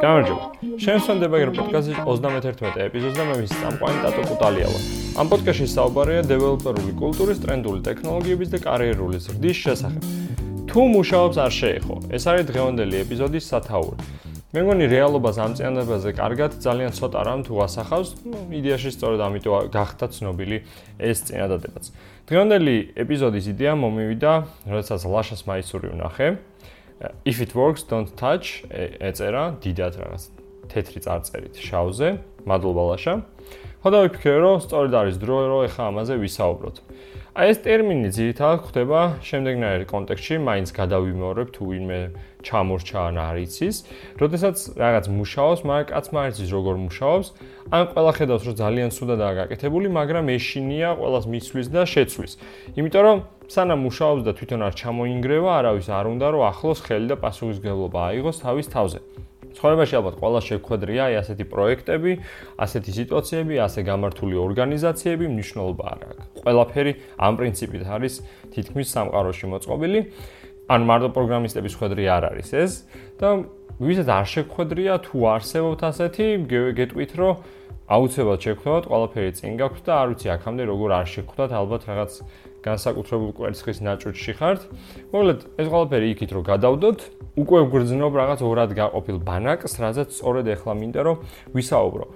გამარჯობა. შენსონ დებაგერ პოდკასტის 31 ეპიზოდს და მე ვის სამყარო ტატო კუტალია ვარ. ამ პოდკასტში საუბარია დეველოპერული კულტურის, ტრენდული ტექნოლოგიების და კარიერული ზრდის შესახებ. თუ მუშაობს არ შეეხო. ეს არის დღევანდელი ეპიზოდის სათაური. მე მგონი რეალობას ამ წინადადებაზე კარგად ძალიან ცოტა რამ თუ ასახავს, ну, იდეაში სწორედ ამიტომ გახდა ცნობილი ეს წინადადებაც. დღევანდელი ეპიზოდის იდეა მომივიდა, როდესაც ლაშას მაისური ვნახე. if it works don't touch ეწერა დიდად რაღაც თეთრი წარწერით შავზე მადლობა ლაშა ხოდა ვიფიქრე რომ სწორედ არის დრო რომ ეხა ამაზე ვისაუბროთ. აი ეს ტერმინი ძირითადად ხდება შემდეგნაირ კონტექსტში მაინც გადავიმეორებ თუ ვინმე ჩამორჩა ან არიცის როდესაც რაღაც მუშაობს მაგრამ კაცმა არიცის როგორ მუშაობს ან ყველა ხედავს რომ ძალიან სუდადაა გაკეთებული მაგრამ ეშინია ყოველას მისვლის და შეცვლის. იმიტომ რომ სანამ მუშაობს და თვითონ არ ჩამოინგრევა, არავის არ უნდა რომ ახლოს ხელი და პასუხისგებლობა აიღოს თავის თავზე. ცხოვრებაში ალბათ ყველა შეხვედრია აი ასეთი პროექტები, ასეთი სიტუაციები, ასე გამართული ორგანიზაციები მნიშვნელობა არ აქვს. ყველაფერი ამ პრინციპით არის თითქმის სამყაროში მოწყობილი. ან მარტო პროგრამისტების ხვედრი არ არის ეს და ვისაც არ შეხვედრია თუ არსებობთ ასეთი, გეტყვით რომ აუცილებლად შეხვდათ, ყველაფერი წინ გაქვთ და არ ვიცი აქამდე როგორ არ შეხვდათ, ალბათ რაღაც განსაკუთრებულ კვერცხის ნაჭუჭში ხართ. მოკლედ, ეს ყველაფერი იქით რომ გადავდოთ, უკვე ვგრძნობ რაღაც ორად გაყოფილ ბანაკს, რაზეც სწორედ ეხლა მინდა რომ ვისაუბრო.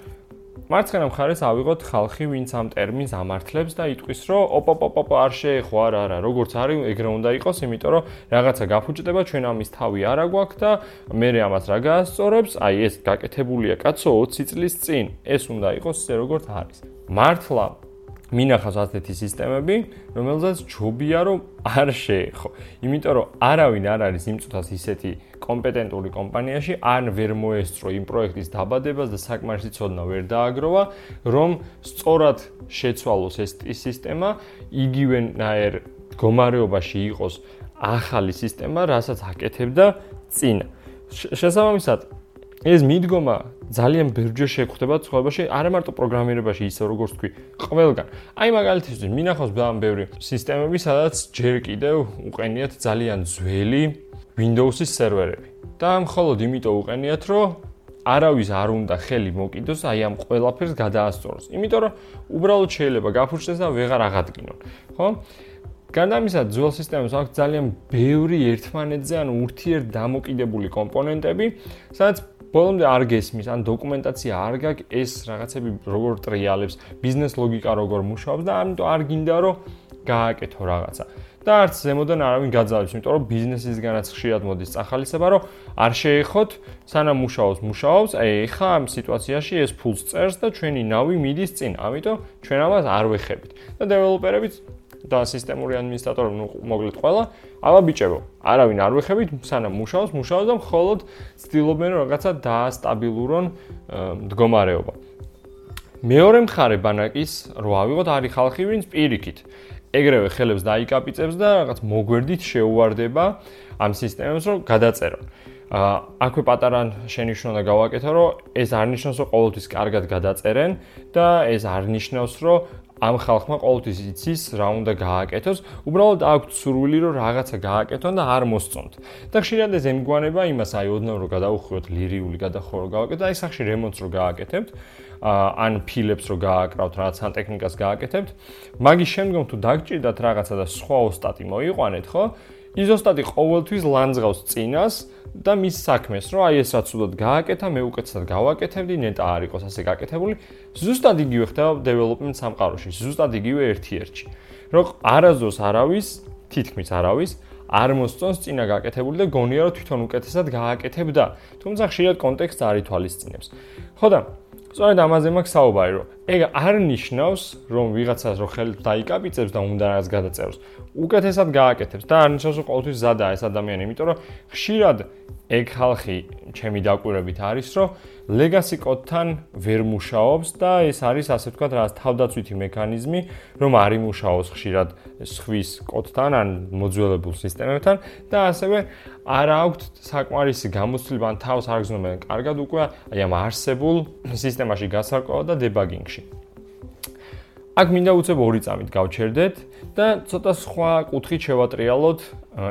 მარცხენა მხარეს ავიღოთ ხალხი, ვინც ამ ტერმინს ამართლებს და იტყვის, რომ ოპოპოპოპ არ შეეხო, არა, არა, როგორც არის, ეგრე უნდა იყოს, იმიტომ რომ რაღაცა გაფუჭდება, ჩვენ ამის თავი არა გვაქვს და მე ამას რა გაასწორებს? აი ეს გაკეთებულია კაცო 20 წლის წინ. ეს უნდა იყოს ისე როგორც არის. მართლა მინახავს ასეთი სისტემები, რომელზეც ჯობია რომ არ შეეხო. იმიტომ რომ არავინ არ არის იმ წუთას ისეთი კომპეტენტური კომპანიაში, ან ვერ მოესწრო იმ პროექტის დაბადებას და საკმარისი ცოდნა ვერ დააგროვა, რომ სწორად შეცვალოს ეს სისტემა, იგივენაერ მდგომარეობაში იყოს ახალი სისტემა, რასაც აკეთებდა წინა. შესაბამისად, ეს მიდგომა ძალიან ბევრჯერ შეგვხვდება ცხოვრებაში, არა მარტო პროგრამირებაში, ისე როგორც თქვი, ყველგან. აი მაგალითისთვის, მინახავს ძალიან ბევრი სისტემები, სადაც ჯერ კიდევ უყენიათ ძალიან ძველი Windows-ის სერვერები. და მხოლოდ იმიტომ უყენიათ, რომ არავის არ უნდა ხელი მოკიდოს აი ამ ყველაფერს გადაასწოროს. იმიტომ რომ უბრალოდ შეიძლება გაფურჩდეს და ვეღარ აღადგინონ. ხო? განამისა ძველ სისტემას აქვს ძალიან ბევრი ერთმანეთზე ან ურთიერთ დამოკიდებული კომპონენტები, სადაც ბოლომდე არ გესმის, ან დოკუმენტაცია არ გაქვს ეს რაღაცები როგორ ტრიალებს, ბიზნეს ლოგიკა როგორ მუშაობს და ამიტომ არ გინდა რომ გააკეთო რაღაცა. და არც ზემოდან არავინ გაძალებს, იმიტომ რომ ბიზნესისგანაც ხშირად მოდის წახალისება, რომ არ შეეხოთ, სანამ მუშაობს, მუშაობს, აი ეხა ამ სიტუაციაში ეს ფულს წერს და ჩვენი ნავი მიდის წინ, ამიტომ ჩვენ ამას არ ვეხებით. და დეველოპერებიც და სისტემური ადმინისტრატორები, ну, მოკლედ ყველა, აბა ბიჭებო, არავინ არ ვეხებით, სანამ მუშაობს, მუშაობს და მხოლოდ ცდილობენ რომ რაღაცა დაასტაბილურონ მდგომარეობა. მეორე მხარე ბანაკის რო ავიღოთ არის ხალხი, ვინც პირიქით ეგრევე ხელებს დაიკაპიცებს და რაღაც მოგვერდით შეუვარდება ამ სისტემებს რომ გადაწერონ. აა აქვე პატარა შენიშვნა და გავაკეთო რომ ეს არ ნიშნავს რომ ყოველთვის კარგად გადაწერენ და ეს არ ნიშნავს რომ ამ ხალხმა ყოველთვის იცის რა უნდა გააკეთოს, უბრალოდ აქვთ სურვილი რომ რაღაცა გააკეთონ და არ მოსწონთ. და ხშირად ეს ემგვანება იმას აი ოდნავ რომ გადაუხვიოთ ლირიული გადახორო გავაკეთოთ, აი სახში რემონტს რო გააკეთებთ, ან ფილებს რო გააკრავთ, რაღაც სანტექნიკას გააკეთებთ, მაგის შემდგომ თუ დაგჭირდათ რაღაცა და სხვა ოსტატი მოიყვანეთ, ხო? იზოსტატი ყოველთვის ლანძღავს წინას და მის საქმეს, რომ აი ეს რაც უდოდ გააკეთა, მე უკეთესად გავაკეთებდი, ნეტა არ იყოს ასე გაკეთებული. ზუსტად იგივე ხდება დეველოპმენტ სამყაროში, ზუსტად იგივე ერთ-ერთში. რომ არაზოს არავის, თითქმის არავის არ მოსწონს წინა გაკეთებული და გონია რომ თვითონ უკეთესად გააკეთებდა. თუმცა ხშირად კონტექსტს არ ითვალისწინებს. ხო და სწორედ ამაზე მაქვს საუბარი, რომ ეგ არ ნიშნავს, რომ ვიღაცას რო ხელს დაიკაპიცებს და უნდა რაღაც გადაწეროს. უკეთესად გააკეთებს და არ ნიშნავს, რომ ყოველთვის ზადაა ეს ადამიანი, იმიტომ რომ ხშირად ეგ ხალხი ჩემი დაკვირვებით არის, რომ legacy code-თან ვერ მუშაობს და ეს არის ასე ვთქვათ, რა თავდაცვითი მექანიზმი, რომ არ იმუშაოს ხშირად სხვის code-თან ან მოძველებულ სისტემებთან და ასევე არ აქვთ საკმარისი გამოცდილება თავს არ გზნობენ კარგად უკვე აი ამ არსებულ სისტემაში გასარკვევად და დებაგინგში. აქ მინდა უცებ ორი წამით გავჩერდეთ და ცოტა სხვა კუთხით შევატრიალოთ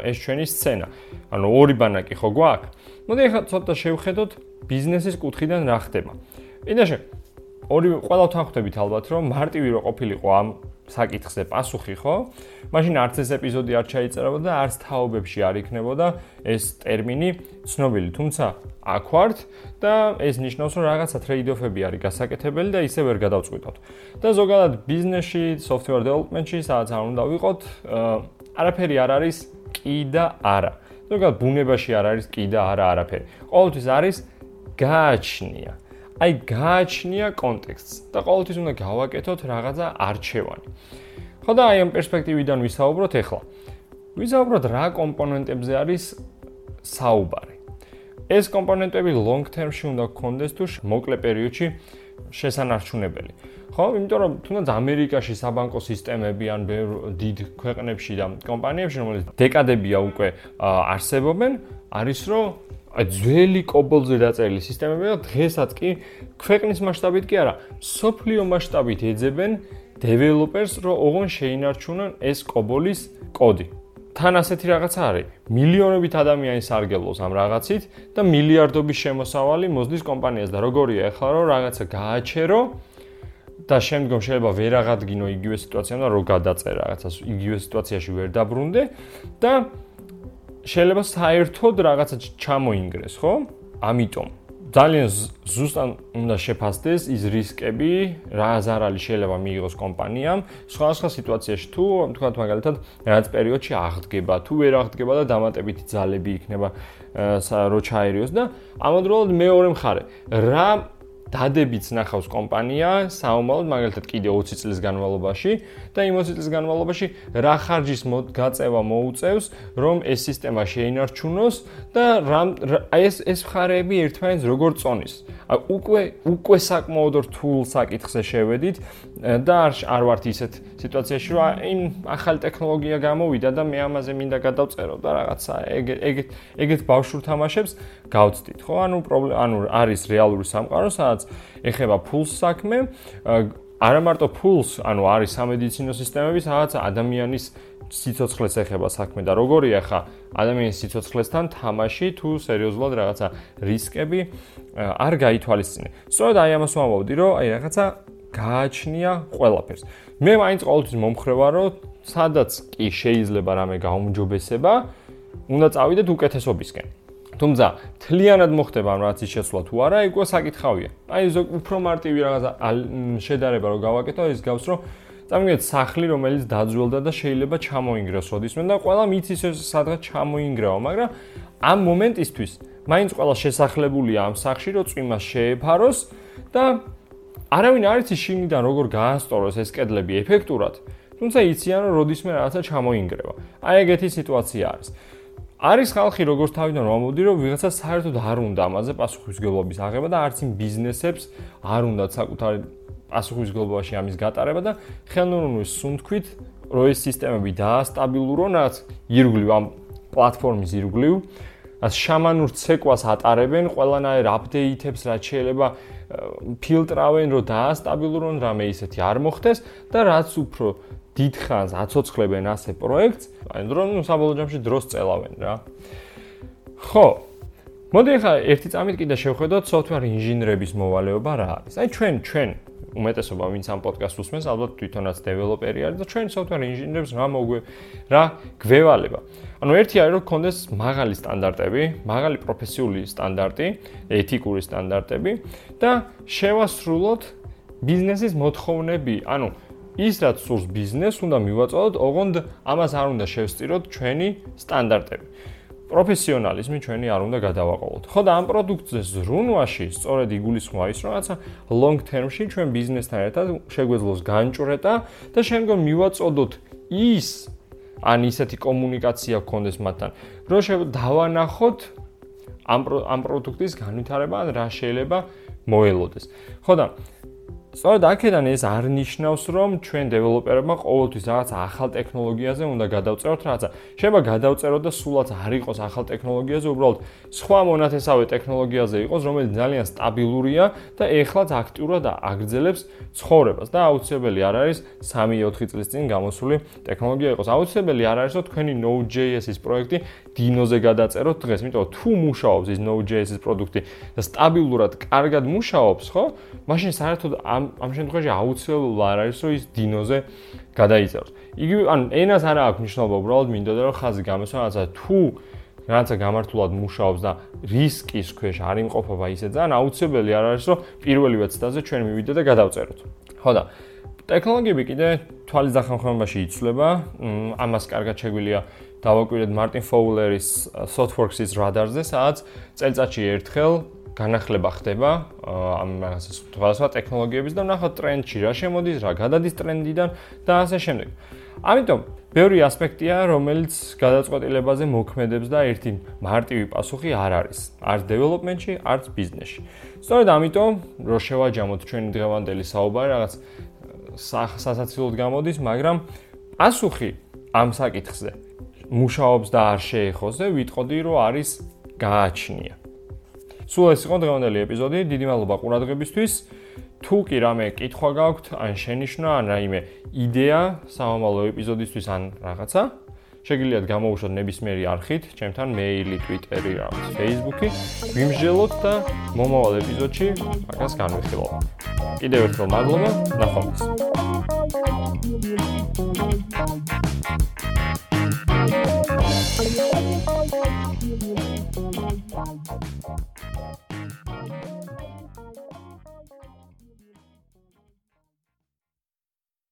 ეს ჩვენი სცენა. ანუ ორი ბანაკი ხო გვაქვს? მოდი ახლა ცოტა შევხედოთ ბიზნესის კუთხიდან რა ხდება. კიდეშე ორი ყველა თანხმდებით ალბათ რომ მარტივი რო ყოფილიყო ამ საკითხზე პასუხი ხო? მაშინ არც ეს ეპიზოდი არ ჩაიწერებოდა და არც თაობებში არ იქნებოდა ეს ტერმინი ცნობილი. თუმცა აქ ვართ და ეს ნიშნავს რომ რაღაცა ტრეიდოფები არის გასაკეთებელი და ისე ვერ გადავწყვიტოთ. და ზოგადად ბიზნესში, software development-ში სადაც არ უნდა ვიყოთ, არაფერი არ არის კი და არა. ზოგადად ბუნებაში არ არის კი და არა არაფერი. ყოველთვის არის გააჩნია. აი გააჩნია კონტექსტს და ყოველთვის უნდა გავაკეთოთ რაღაცა არჩევანი. ხო და აი ამ პერსპექტივიდან ვისაუბროთ ახლა. ვისაუბროთ რა კომპონენტებზე არის საუბარი. ეს კომპონენტები long term-ში უნდა გქონდეს თუ მოკლე პერიოდში შესანარჩუნებელი. ხო, იმიტომ რომ თუნდაც ამერიკაში საბანკო სისტემები ან დიდ ქვეყნებში და კომპანიებში, რომელიც დეკადებია უკვე არსებობენ, არის რომ აი ძველი კობოლზე დაწერილი სისტემები და დღესაც კი ქვეყნის მასშტაბით კი არა, სოფლიო მასშტაბით ეძებენ დეველოპერს, რომ ოღონ შეინარჩუნონ ეს კობოლის კოდი. თან ასეთი რაღაცა არის. მილიონობით ადამიანი სარგებლობს ამ რაღაცით და მილიარდობის შემოსავალი მოსდის კომპანიას და როგორია ახლა რომ რაღაცა გააჩერო და შემდგომ შეიძლება ვერ აღადგინო იგივე სიტუაცია და რო გადაწერა რაღაცას იგივე სიტუაციაში ვერ დაბრუნდე და შეიძლება საერთოდ რაღაცა ჩამოინგრეს, ხო? ამიტომ ძალიან ზუსტად უნდა შეფასდეს ის რისკები, რა ზარალი შეიძლება მიიღოს კომპანიამ, სხვადასხვა სიტუაციაში თუ თქვათ მაგალითად რაღაც პერიოდში აღდგება, თუ ვერ აღდგება და დამატებითი ძალები იქნება რო ჩაერიოს და ამავდროულად მეორე მხარე, რა დადებიც ნახავს კომპანია საომალოდ მაგალითად კიდე 20 წლის განმავლობაში და იმ 20 წლის განმავლობაში რა ხარჯის გაწევა მოუწევს რომ ეს სისტემა შეინარჩუნოს და აი ეს ეს მხარეები ერთმანეთს როგორ წონის? აი უკვე უკვე საკმაოდ რთულ საკითხზე შევედით და არ არ ვართ ისეთ სიტუაციაში რომ იმ ახალი ტექნოლოგია გამოვიდა და მე ამაზე მინდა გადავწერო და რაღაცა ეგ ეგ ეგეთ ბავშვურ თამაშებს გავწდით ხო? ანუ პრობლემა ანუ არის რეალური სამყარო სადაც ეხება ფულს საქმე არა მარტო ფულს ანუ არის სამედიცინო სისტემები სადაც ადამიანის სიცოცხლეს ეხება საქმე და როგორია ხა ადამიანის სიცოცხლესთან თამაში თუ სერიოზულად რაღაცა რისკები არ გაითვალისწინე. სწორედ აი ამას ვამბობდი, რომ აი რაღაცა გააჩნია ყველაფერს. მე მაინც ყოველთვის მომხრე ვარ, რომ სადაც კი შეიძლება რამე გაუმჯობესება, უნდა წავიდეთ უკეთესობისკენ. თუმცა თლიანად მოხდება ამ რაღაცის შეცვლა თუ არა, ეგ საკითხავია. აი ზოგ უფრო მარტივი რაღაცა შედარება რო გავაკეთო, ის გავს რომ წამიგეთ სახლი, რომელიც დაძველდა და შეიძლება ჩამოინგროს ოდისმე და ყველა მიცის ეს სადღაც ჩამოინგრაო, მაგრამ ამ მომენტისთვის მაინც ყველა შესახლებულია ამ სახლში, რომ წვიმას შეეფაროს და არავინ არ იცის შინიდან როგორ გაასტოროს ეს კედლები ეფექტურად. თუმცა იციან რომ როდისმე რაღაცა ჩამოინგრევა. აი ეგეთი სიტუაცია არის. არის ხალხი როგორც თავიდან მომოდი რომ ვიღაცა საერთოდ არ უნდა ამაზე პასუხისგებლობის აღება და არც იმ ბიზნესებს არ უნდა საკუთარი პასუხისგებლობაში ამის გატარება და ხელოვნურის სუნთქვით რომ ეს სისტემები დაასტაბილურონ რაც ირგვლივ ამ პლატფორმის ირგვლივ შამანურ ცეკვას ატარებენ ყველანაირ აპდეიტებს რაც შეიძლება ფილტრავენ რომ დაასტაბილურონ რამე ისეთი არ მოხდეს და რაც უფრო დიდხანს აცოცხლებენ ასე პროექტს, აი რომ ნუ საბოლოო ჯამში დროს წელავენ რა. ხო. მოდი ახლა ერთი წამით კიდე შევხედოთ software ინჟინრების მოვალეობა რა არის. აი ჩვენ ჩვენ უმეტესობა ვინც ამ პოდკასტს უსმენს, ალბათ თვითონაც დეველოპერი არის და ჩვენ software ინჟინრებს რა მოგვე რა გვევალება. ანუ ერთი არის რომ გქონდეს მაღალი სტანდარტები, მაღალი პროფესიული სტანდარტი, ეთიკური სტანდარტები და შევასრულოთ ბიზნესის მოთხოვნები. ანუ ის რაც სურს ბიზნეს უნდა მივაწოდოთ, ოღონდ ამას არ უნდა შევსწიროთ ჩვენი სტანდარტები. პროფესიონალიზმი ჩვენი არ უნდა გადავაყოლოთ. ხო და ამ პროდუქტზე ზრუნვაში სწორედ იგულისხმება ის, რომ რაცა long term-ში ჩვენ ბიზნესთან ერთად შეგვეძლოს განჭრეტა და შემდგომ მივაწოდოთ ის ან ისეთი კომუნიკაცია გქონდეს მათთან, რომ დავანახოთ ამ ამ პროდუქტის განვითარება ან რა შეიძლება მოელოდეს. ხო და სწორედ აქედან ეს არ ნიშნავს, რომ ჩვენ დეველოპერებმა ყოველთვის რაღაც ახალ ტექნოლოგიაზე უნდა გადავწეროთ რაღაცა. შეიძლება გადავწეროთ და სულაც არ იყოს ახალ ტექნოლოგიაზე, უბრალოდ სხვა მონათესავე ტექნოლოგიაზე იყოს, რომელიც ძალიან სტაბილურია და ეხლაც აქტიურად აგრძელებს ცხოვრებას და აუცილებელი არ არის 3-4 წლის წინ გამოსული ტექნოლოგია იყოს. აუცილებელი არ არის, რომ თქვენი Node.js-ის პროექტი Dino-ზე გადაწეროთ დღეს, იმიტომ რომ თუ მუშაობს ის Node.js-ის პროდუქტი და სტაბილურად, კარგად მუშაობს, ხო? მაშინ საერთოდ ამ ამ შემთხვევაში აუცილებლად არ არის რომ ის დინოზე გადაიწეროს. იგი ანუ ენას არ აქვს მნიშვნელობა, უბრალოდ მინდოდა რომ ხაზი გამოსვა, რაცა თუ რაღაცა გამართულად მუშაობს და რისკის ქვეშ არ იმყოფება ისე ძალიან აუცილებელი არ არის რომ პირველივე ცდაზე ჩვენ მივიდეთ და გადავწეროთ. ხო და ტექნოლოგიები კიდე თვალის დახმარებაში იცვლება. ამას კარგად შეგვიძლია დავაკვირდეთ მარტინ ფოულერის Softworks-ის რადარზე, სადაც წელიწადში ერთხელ განახლება ხდება ამ რაღაცა სხვადასხვა ტექნოლოგიების და ნახოთ ტრენდში რა შემოდის, რა გადადის ტრენდიდან და ასე შემდეგ. ამიტომ ბევრი ასპექტია, რომელიც გადაწყვეტილებაზე მოქმედებს და ერთი მარტივი პასუხი არ არის. არც დეველოპმენტში, არც ბიზნესში. სწორედ ამიტომ რო შევაჯამოთ ჩვენი დღევანდელი საუბარი, რაღაც სასაცილოდ გამოდის, მაგრამ პასუხი ამ საკითხზე მუშაობს და არ შეეხოზე, ვიტყოდი, რომ არის გააჩნია. სულ ეს იყო დღევანდელი ეპიზოდი. დიდი მადლობა ყურადღებისთვის. თუ კი რამე კითხვა გაქვთ, ან შენიშვნა, ან რაიმე იდეა სამომავლო ეპიზოდისთვის ან რაღაცა, შეგიძლიათ გამოუშვათ ნებისმიერი არხით, ჩემთან მეილი, ტვიტერი, რაღაც, ფეისბუქი. ვიმსჯელოთ და მომავალ ეპიზოდში მაგას განვიხილავთ. კიდევ ერთხელ მადლობა, ნახვამდის.